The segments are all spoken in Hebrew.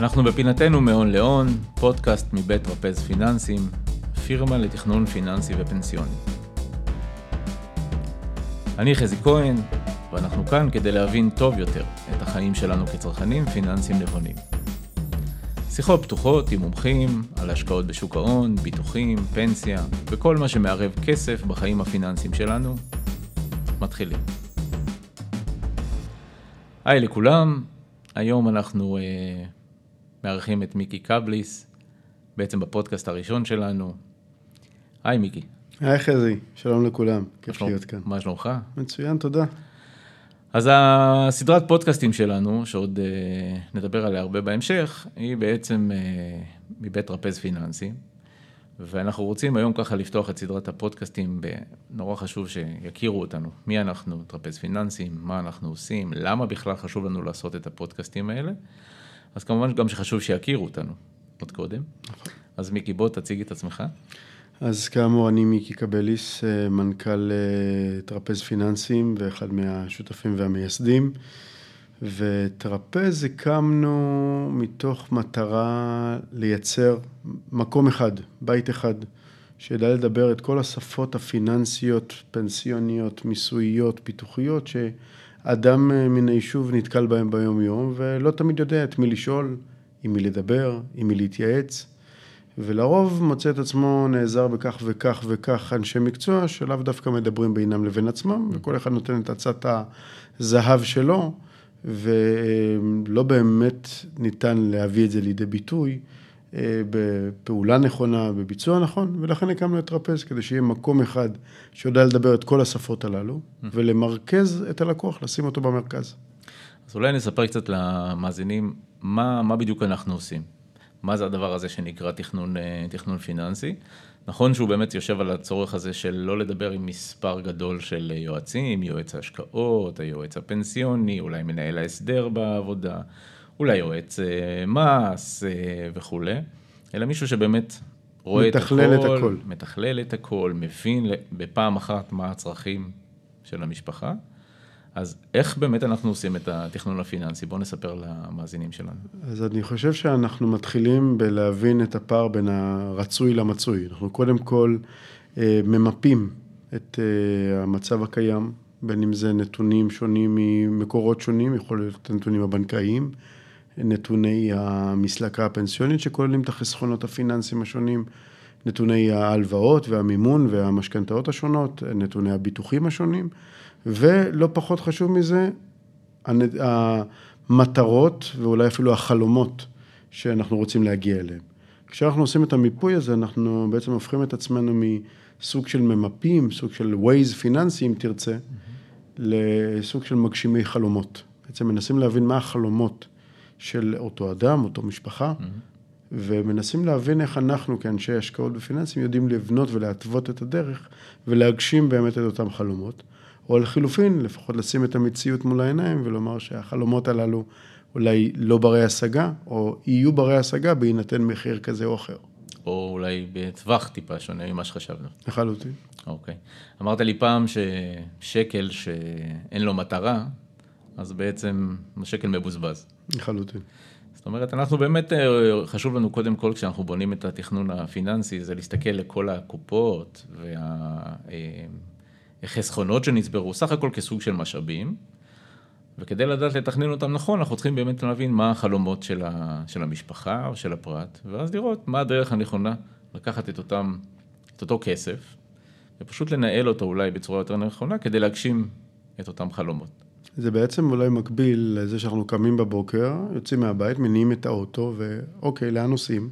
אנחנו בפינתנו מהון להון, פודקאסט מבית רפז פיננסים, פירמה לתכנון פיננסי ופנסיוני. אני חזי כהן, ואנחנו כאן כדי להבין טוב יותר את החיים שלנו כצרכנים פיננסיים נבונים. שיחות פתוחות עם מומחים על השקעות בשוק ההון, ביטוחים, פנסיה וכל מה שמערב כסף בחיים הפיננסיים שלנו. מתחילים. היי לכולם, היום אנחנו אה, מארחים את מיקי קבליס, בעצם בפודקאסט הראשון שלנו. היי מיקי. היי חזי, שלום לכולם, כיף להיות כאן. מה שלומך? מצוין, תודה. אז הסדרת פודקאסטים שלנו, שעוד אה, נדבר עליה הרבה בהמשך, היא בעצם אה, מבית רפז פיננסי. ואנחנו רוצים היום ככה לפתוח את סדרת הפודקאסטים, נורא חשוב שיכירו אותנו, מי אנחנו, טרפז פיננסים, מה אנחנו עושים, למה בכלל חשוב לנו לעשות את הפודקאסטים האלה. אז כמובן גם שחשוב שיכירו אותנו עוד קודם. אז מיקי, בוא תציג את עצמך. אז כאמור, אני מיקי קבליס, אה, מנכ"ל אה, טרפז פיננסים ואחד מהשותפים והמייסדים. וטרפז הקמנו מתוך מטרה לייצר מקום אחד, בית אחד, שידע לדבר את כל השפות הפיננסיות, פנסיוניות, מיסוייות, פיתוחיות, שאדם אה, מן היישוב נתקל בהם ביום יום, ולא תמיד יודע את מי לשאול, עם מי לדבר, עם מי להתייעץ. ולרוב מוצא את עצמו נעזר בכך וכך וכך אנשי מקצוע שלאו דווקא מדברים בינם לבין עצמם, וכל אחד נותן את עצת הזהב שלו, ולא באמת ניתן להביא את זה לידי ביטוי אה, בפעולה נכונה, בביצוע נכון, ולכן הקמנו את טרפז, כדי שיהיה מקום אחד שיודע לדבר את כל השפות הללו, ולמרכז את הלקוח, לשים אותו במרכז. אז אולי נספר קצת למאזינים, מה, מה בדיוק אנחנו עושים? מה זה הדבר הזה שנקרא תכנון, אה, תכנון פיננסי. נכון שהוא באמת יושב על הצורך הזה של לא לדבר עם מספר גדול של יועצים, יועץ ההשקעות, היועץ הפנסיוני, אולי מנהל ההסדר בעבודה, אולי יועץ אה, מס אה, וכולי, אלא מישהו שבאמת רואה את הכל, את הכל, מתכלל את הכל, מבין בפעם אחת מה הצרכים של המשפחה. אז איך באמת אנחנו עושים את התכנון הפיננסי? בואו נספר למאזינים שלנו. אז אני חושב שאנחנו מתחילים בלהבין את הפער בין הרצוי למצוי. אנחנו קודם כל אה, ממפים את אה, המצב הקיים, בין אם זה נתונים שונים ממקורות שונים, יכול להיות נתונים הבנקאיים, נתוני המסלקה הפנסיונית שכוללים את החסכונות הפיננסיים השונים, נתוני ההלוואות והמימון והמשכנתאות השונות, נתוני הביטוחים השונים. ולא פחות חשוב מזה, המטרות ואולי אפילו החלומות שאנחנו רוצים להגיע אליהם. כשאנחנו עושים את המיפוי הזה, אנחנו בעצם הופכים את עצמנו מסוג של ממפים, סוג של ווייז פיננסי, אם תרצה, mm-hmm. לסוג של מגשימי חלומות. בעצם מנסים להבין מה החלומות של אותו אדם, אותו משפחה, mm-hmm. ומנסים להבין איך אנחנו כאנשי השקעות ופיננסים יודעים לבנות ולהתוות את הדרך ולהגשים באמת את אותם חלומות. או לחילופין, לפחות לשים את המציאות מול העיניים ולומר שהחלומות הללו אולי לא ברי השגה, או יהיו ברי השגה בהינתן מחיר כזה או אחר. או אולי בטווח טיפה שונה ממה שחשבנו. לחלוטין. אוקיי. אמרת לי פעם ששקל שאין לו מטרה, אז בעצם השקל מבוזבז. לחלוטין. זאת אומרת, אנחנו באמת, אה, חשוב לנו קודם כל, כשאנחנו בונים את התכנון הפיננסי, זה להסתכל לכל הקופות וה... אה, שנצברו, סך הכל כסוג של משאבים, וכדי לדעת לתכנן אותם נכון, אנחנו צריכים באמת להבין מה החלומות של, ה, של המשפחה או של הפרט, ואז לראות מה הדרך הנכונה לקחת את, אותם, את אותו כסף, ופשוט לנהל אותו אולי בצורה יותר נכונה, כדי להגשים את אותם חלומות. זה בעצם אולי מקביל לזה שאנחנו קמים בבוקר, יוצאים מהבית, מניעים את האוטו, ואוקיי, לאן נוסעים?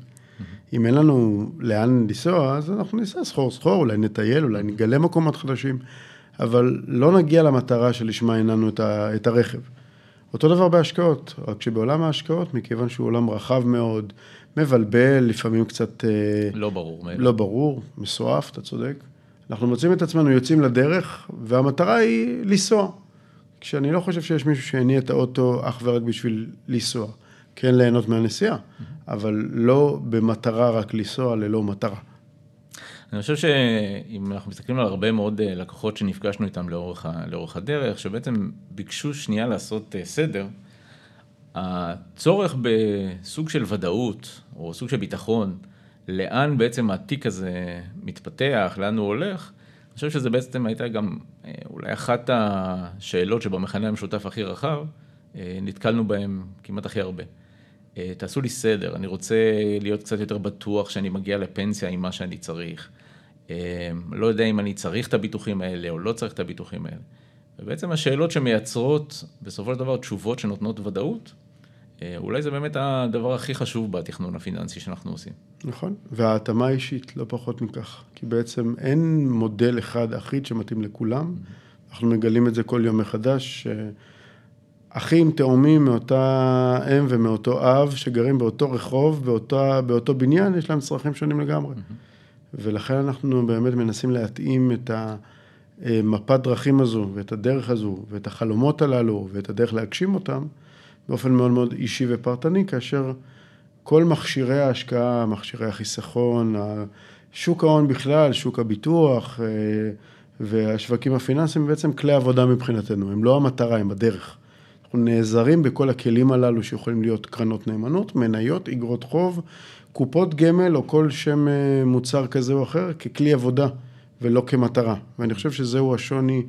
אם אין לנו לאן לנסוע, אז אנחנו ניסע סחור סחור, אולי נטייל, אולי נגלה מקומות חדשים, אבל לא נגיע למטרה שלשמה הנענו את, את הרכב. אותו דבר בהשקעות, רק שבעולם ההשקעות, מכיוון שהוא עולם רחב מאוד, מבלבל, לפעמים קצת... אה, לא ברור. לא ברור, מסועף, אתה צודק. אנחנו מוצאים את עצמנו יוצאים לדרך, והמטרה היא לנסוע. כשאני לא חושב שיש מישהו שהניע את האוטו אך ורק בשביל לנסוע. כן ליהנות מהנסיעה, אבל לא במטרה רק לנסוע ללא מטרה. אני חושב שאם אנחנו מסתכלים על הרבה מאוד אה, לקוחות שנפגשנו איתם לאורך, לאורך הדרך, שבעצם ביקשו שנייה לעשות אה, סדר, הצורך בסוג של ודאות, או סוג של ביטחון, לאן בעצם התיק הזה מתפתח, לאן הוא הולך, חושב שזה בעצם הייתה גם אה, אולי אחת השאלות שבמכנה המשותף הכי רחב, אה, נתקלנו בהם כמעט הכי הרבה. אה, תעשו לי סדר, אני רוצה להיות קצת יותר בטוח שאני מגיע לפנסיה עם מה שאני צריך. לא יודע אם אני צריך את הביטוחים האלה או לא צריך את הביטוחים האלה. ובעצם השאלות שמייצרות בסופו של דבר תשובות שנותנות ודאות, אולי זה באמת הדבר הכי חשוב בתכנון הפיננסי שאנחנו עושים. נכון, וההתאמה האישית, לא פחות מכך. כי בעצם אין מודל אחד אחיד שמתאים לכולם. אנחנו מגלים את זה כל יום מחדש. אחים תאומים מאותה אם ומאותו אב, שגרים באותו רחוב, באותה, באותו בניין, יש להם צרכים שונים לגמרי. ולכן אנחנו באמת מנסים להתאים את המפת דרכים הזו, ואת הדרך הזו, ואת החלומות הללו, ואת הדרך להגשים אותם, באופן מאוד מאוד אישי ופרטני, כאשר כל מכשירי ההשקעה, מכשירי החיסכון, שוק ההון בכלל, שוק הביטוח אה, והשווקים הפיננסיים הם בעצם כלי עבודה מבחינתנו, הם לא המטרה, הם הדרך. אנחנו נעזרים בכל הכלים הללו שיכולים להיות קרנות נאמנות, מניות, אגרות חוב, קופות גמל או כל שם אה, מוצר כזה או אחר ככלי עבודה ולא כמטרה. ואני חושב שזהו השוני,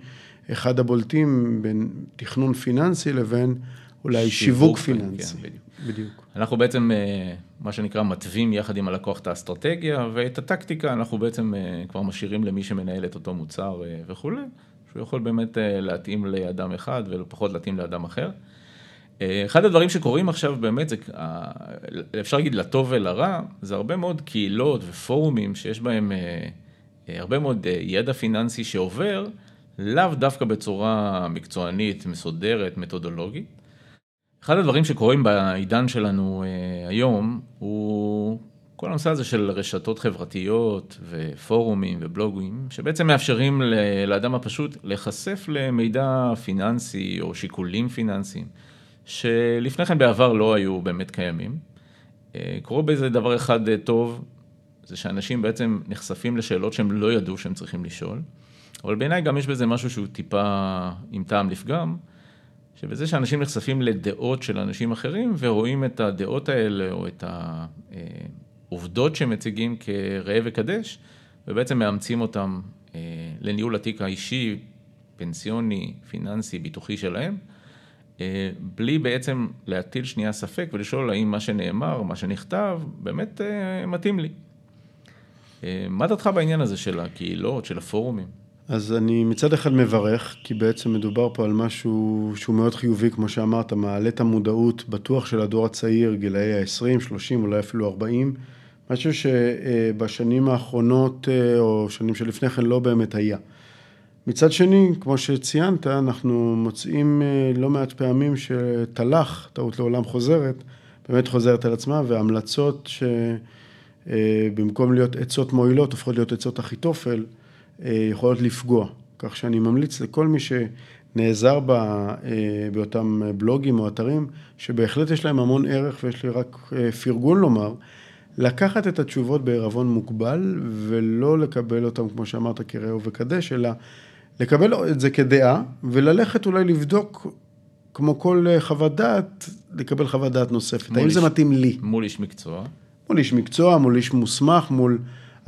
אחד הבולטים בין תכנון פיננסי לבין אולי שיווק, שיווק פיננסי. כן, בדיוק. בדיוק. אנחנו בעצם, אה, מה שנקרא, מתווים יחד עם הלקוח את האסטרטגיה, ואת הטקטיקה אנחנו בעצם אה, כבר משאירים למי שמנהל את אותו מוצר אה, וכולי, שהוא יכול באמת להתאים לאדם אחד ולפחות להתאים לאדם אחר. אחד הדברים שקורים עכשיו באמת, זה, אפשר להגיד לטוב ולרע, זה הרבה מאוד קהילות ופורומים שיש בהם הרבה מאוד ידע פיננסי שעובר, לאו דווקא בצורה מקצוענית, מסודרת, מתודולוגית. אחד הדברים שקורים בעידן שלנו uh, היום, הוא כל הנושא הזה של רשתות חברתיות ופורומים ובלוגים, שבעצם מאפשרים לאדם הפשוט להיחשף למידע פיננסי או שיקולים פיננסיים, שלפני כן בעבר לא היו באמת קיימים. Uh, קורה בזה דבר אחד uh, טוב, זה שאנשים בעצם נחשפים לשאלות שהם לא ידעו שהם צריכים לשאול, אבל בעיניי גם יש בזה משהו שהוא טיפה עם טעם לפגם. שבזה שאנשים נחשפים לדעות של אנשים אחרים ורואים את הדעות האלה או את העובדות שהם מציגים כראה וקדש, ובעצם מאמצים אותם אה, לניהול התיק האישי, פנסיוני, פיננסי, ביטוחי שלהם, אה, בלי בעצם להטיל שנייה ספק ולשאול האם מה שנאמר, מה שנכתב, באמת אה, מתאים לי. מה דעתך בעניין הזה של הקהילות, של הפורומים? אז אני מצד אחד מברך, כי בעצם מדובר פה על משהו שהוא מאוד חיובי, כמו שאמרת, מעלה את המודעות בטוח של הדור הצעיר, גילאי ה-20, 30, אולי אפילו 40, משהו שבשנים האחרונות, אה, או שנים שלפני כן, לא באמת היה. מצד שני, כמו שציינת, אנחנו מוצאים אה, לא מעט פעמים שתל"ח, טעות לעולם חוזרת, באמת חוזרת על עצמה, והמלצות שבמקום אה, להיות עצות מועילות, הופכות להיות עצות אחיתופל. אה, יכולות לפגוע. כך שאני ממליץ לכל מי שנעזר ב, אה, באותם בלוגים או אתרים, שבהחלט יש להם המון ערך ויש לי רק אה, פרגון לומר, לקחת את התשובות בעירבון מוגבל ולא לקבל אותם, כמו שאמרת, כרעהו וקדש, אלא לקבל את זה כדעה וללכת אולי לבדוק, כמו כל חוות דעת, לקבל חוות דעת נוספת. האם איש, זה מתאים לי? מול איש מקצוע. מול איש מקצוע, מול איש מוסמך, מול...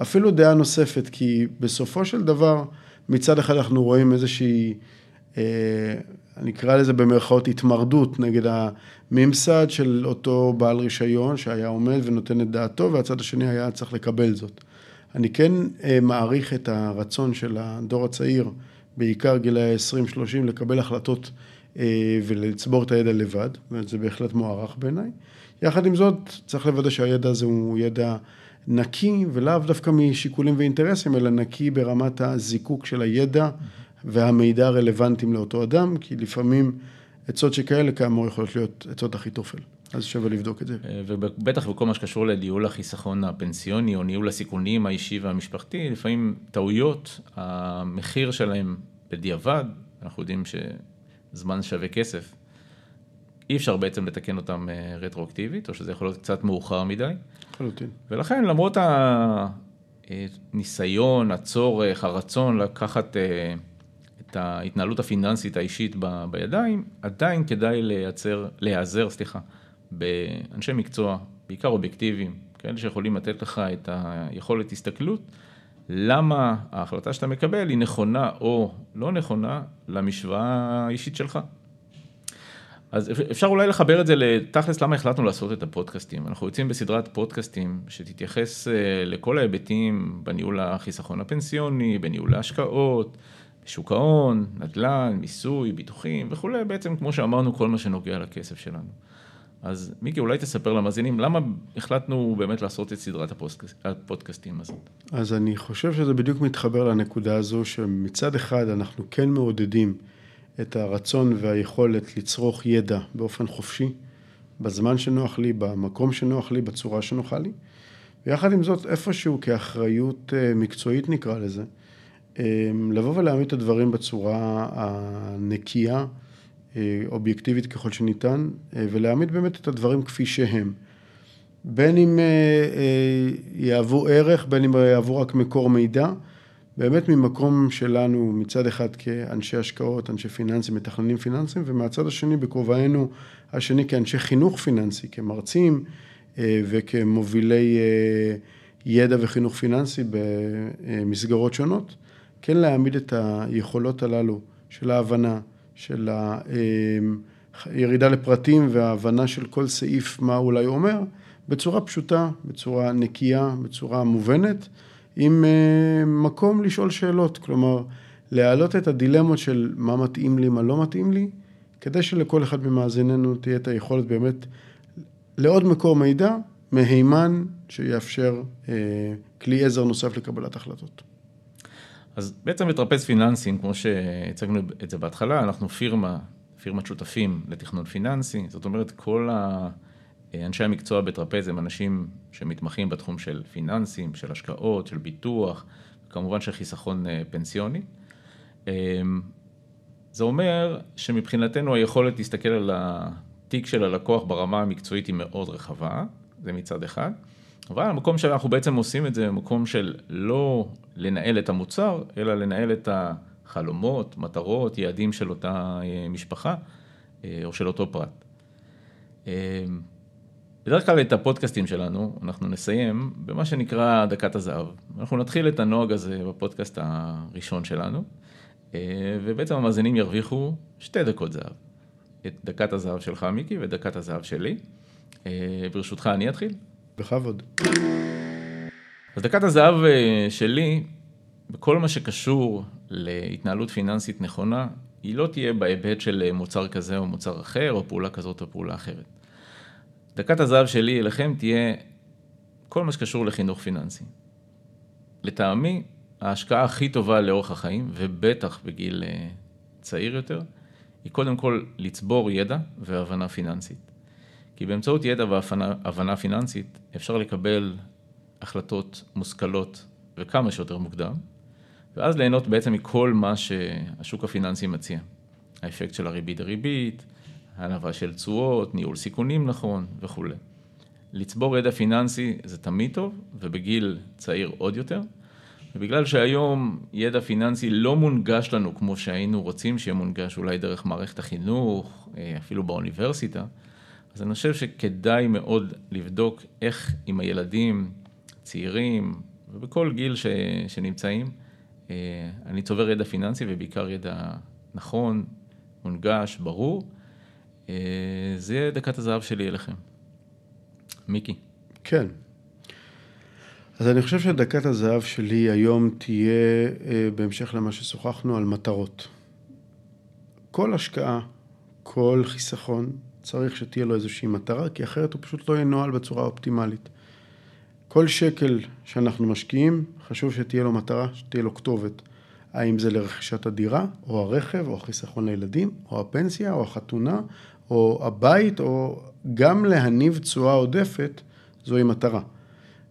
אפילו דעה נוספת, כי בסופו של דבר, מצד אחד אנחנו רואים איזושהי, אה, אני אקרא לזה במרכאות התמרדות נגד הממסד של אותו בעל רישיון שהיה עומד ונותן את דעתו, והצד השני היה צריך לקבל זאת. אני כן אה, מעריך את הרצון של הדור הצעיר, בעיקר גילאי 20-30, לקבל החלטות אה, ולצבור את הידע לבד, וזה בהחלט מוערך בעיניי. יחד עם זאת, צריך לוודא שהידע הזה הוא ידע נקי, ולאו דווקא משיקולים ואינטרסים, אלא נקי ברמת הזיקוק של הידע והמידע הרלוונטיים לאותו אדם, כי לפעמים עצות שכאלה כאמור יכולות להיות עצות אחיתופל. אז שווה לבדוק את זה. אה, ובטח בכל מה שקשור לניהול החיסכון הפנסיוני או ניהול הסיכונים האישי והמשפחתי, לפעמים טעויות, המחיר שלהם בדיעבד, אנחנו יודעים שזמן שווה כסף, אי אפשר בעצם לתקן אותם אה, רטרואקטיבית, או שזה יכול להיות קצת מאוחר מדי. לחלוטין. ולכן למרות הניסיון, הצורך, הרצון לקחת אה, את ההתנהלות הפיננסית האישית ב, בידיים, עדיין כדאי לייצר, להיעזר, סליחה, באנשי מקצוע, בעיקר אובייקטיביים, כאלה שיכולים לתת לך את היכולת הסתכלות, למה ההחלטה שאתה מקבל היא נכונה או לא נכונה למשוואה האישית שלך. אז אפשר אולי לחבר את זה לתכלס למה החלטנו לעשות את הפודקאסטים. אנחנו יוצאים בסדרת פודקאסטים שתתייחס אה, לכל ההיבטים בניהול החיסכון הפנסיוני, בניהול ההשקעות, בשוק ההון, נדל"ן, מיסוי, ביטוחים וכולי, בעצם כמו שאמרנו, כל מה שנוגע לכסף שלנו. אז מיקי, אולי תספר למאזינים, למה החלטנו באמת לעשות את סדרת הפודקאסטים הזאת? אז אני חושב שזה בדיוק מתחבר לנקודה הזו, שמצד אחד אנחנו כן מעודדים את הרצון והיכולת לצרוך ידע באופן חופשי, בזמן שנוח לי, במקום שנוח לי, בצורה שנוחה לי. ויחד עם זאת, איפשהו כאחריות אה, מקצועית נקרא לזה, אה, לבוא ולהעמיד את הדברים בצורה הנקייה, אה, אובייקטיבית ככל שניתן, ולהעמיד באמת את הדברים כפי שהם. בין אם יהוו ערך, בין אם יהוו רק מקור מידע, באמת ממקום שלנו מצד אחד כאנשי השקעות, אנשי פיננסים, מתכננים פיננסים, ומהצד השני בכובענו השני כאנשי חינוך פיננסי, כמרצים אה, וכמובילי אה, ידע וחינוך פיננסי במסגרות שונות, כן להעמיד את היכולות הללו של ההבנה, של הירידה אה, לפרטים וההבנה של כל סעיף מה אולי אומר, בצורה פשוטה, בצורה נקייה, בצורה מובנת. עם uh, מקום לשאול שאלות, כלומר, להעלות את הדילמות של מה מתאים לי, מה לא מתאים לי, כדי שלכל אחד ממאזיננו תהיה את היכולת באמת לעוד מקור מידע מהימן שיאפשר uh, כלי עזר נוסף לקבלת החלטות. אז בעצם מטרפז פיננסים, כמו שהצגנו את זה בהתחלה, אנחנו פירמה, פירמת שותפים לתכנון פיננסי, זאת אומרת כל ה... אנשי המקצוע בטרפז הם אנשים שמתמחים בתחום של פיננסים, של השקעות, של ביטוח, כמובן של חיסכון אה, פנסיוני. אמ, זה אומר שמבחינתנו היכולת להסתכל על התיק של הלקוח ברמה המקצועית היא מאוד רחבה, זה מצד אחד. אבל המקום שאנחנו בעצם עושים את זה, מקום של לא לנהל את המוצר, אלא לנהל את החלומות, מטרות, יעדים של אותה אה, משפחה אה, או של אותו פרט. בדרך כלל את הפודקאסטים שלנו, אנחנו נסיים במה שנקרא דקת הזהב. אנחנו נתחיל את הנוהג הזה בפודקאסט הראשון שלנו, אה, ובעצם המאזינים ירוויחו שתי דקות זהב. את דקת הזהב שלך, מיקי, ודקת הזהב שלי. אה, ברשותך, אני אתחיל. בכבוד. אז דקת הזהב אה, שלי, בכל מה שקשור להתנהלות פיננסית נכונה, היא לא תהיה בהיבט של מוצר כזה או מוצר אחר, או פעולה כזאת או פעולה אחרת. דקת הזהב שלי אליכם תהיה כל מה שקשור לחינוך פיננסי. לטעמי, ההשקעה הכי טובה לאורך החיים, ובטח בגיל אה, צעיר יותר, היא קודם כל לצבור ידע והבנה פיננסית. כי באמצעות ידע והבנה פיננסית אפשר לקבל החלטות מושכלות וכמה שיותר מוקדם, ואז ליהנות בעצם מכל מה שהשוק הפיננסי מציע. האפקט של הריבית דריבית, הנבה של תשואות, ניהול סיכונים נכון וכולי. לצבור ידע פיננסי זה תמיד טוב, ובגיל צעיר עוד יותר. ובגלל שהיום ידע פיננסי לא מונגש לנו כמו שהיינו רוצים שיהיה מונגש אולי דרך מערכת החינוך, אה, אפילו באוניברסיטה, אז אני חושב שכדאי מאוד לבדוק איך עם הילדים, צעירים, ובכל גיל ש, שנמצאים, אה, אני צובר ידע פיננסי ובעיקר ידע נכון, מונגש, ברור. אה, זה יהיה דקת הזהב שלי אליכם. מיקי. כן. אז אני חושב שדקת הזהב שלי היום תהיה, אה, בהמשך למה ששוחחנו, על מטרות. כל השקעה, כל חיסכון, צריך שתהיה לו איזושהי מטרה, כי אחרת הוא פשוט לא ינוהל בצורה אופטימלית. כל שקל שאנחנו משקיעים, חשוב שתהיה לו מטרה, שתהיה לו כתובת. האם זה לרכישת הדירה, או הרכב, או החיסכון לילדים, או הפנסיה, או החתונה, או הבית, או גם להניב תשואה עודפת, זוהי מטרה.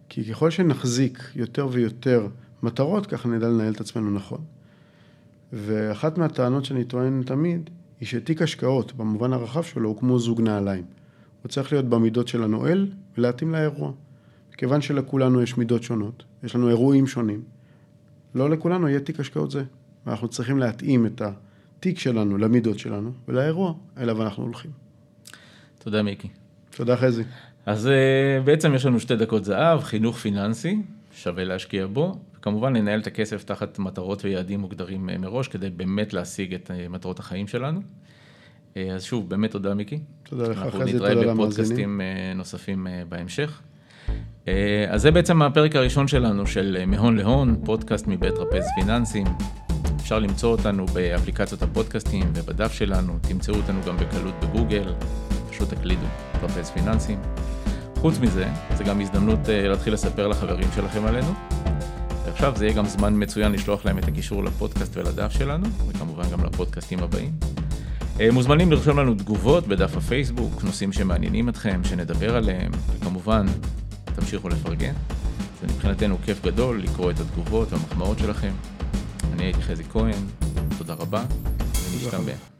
כי ככל שנחזיק יותר ויותר מטרות, ככה נדע לנהל את עצמנו נכון. ואחת מהטענות שאני טוען תמיד, היא שתיק השקעות, במובן הרחב שלו, הוא כמו זוג נעליים. הוא צריך להיות במידות של הנואל ולהתאים לאירוע. כיוון שלכולנו יש מידות שונות, יש לנו אירועים שונים, לא לכולנו יהיה תיק השקעות זה. ואנחנו צריכים להתאים את התיק שלנו למידות שלנו ולאירוע אליו אנחנו הולכים. תודה מיקי. תודה חזי. אז אה, בעצם יש לנו שתי דקות זהב, חינוך פיננסי, שווה להשקיע בו, וכמובן לנהל את הכסף תחת מטרות ויעדים מוגדרים אה, מראש, כדי באמת להשיג את אה, מטרות החיים שלנו. אז שוב, באמת תודה מיקי. תודה לך אנחנו חזי, נתראה תודה למאזינים. בפודקאסטים נוספים בהמשך. אז זה בעצם הפרק הראשון שלנו של מהון להון, פודקאסט מבית רפז פיננסים. אפשר למצוא אותנו באפליקציות הפודקאסטים ובדף שלנו, תמצאו אותנו גם בקלות בגוגל, פשוט תקלידו רפז פיננסים. חוץ מזה, זה גם הזדמנות אה, להתחיל לספר לחברים שלכם עלינו. ועכשיו זה יהיה גם זמן מצוין לשלוח להם את הקישור לפודקאסט ולדף שלנו, וכמובן גם לפודקאסטים הבאים. אה, מוזמנים לרשום לנו תגובות בדף הפייסבוק, נושאים שמעניינים אתכם, שנדבר עליהם, וכמובן, תמשיכו לפרגן. זה מבחינתנו כיף גדול לקרוא את התגובות והמחמאות שלכם. אני הייתי חזי כהן, תודה רבה, ונשתמע.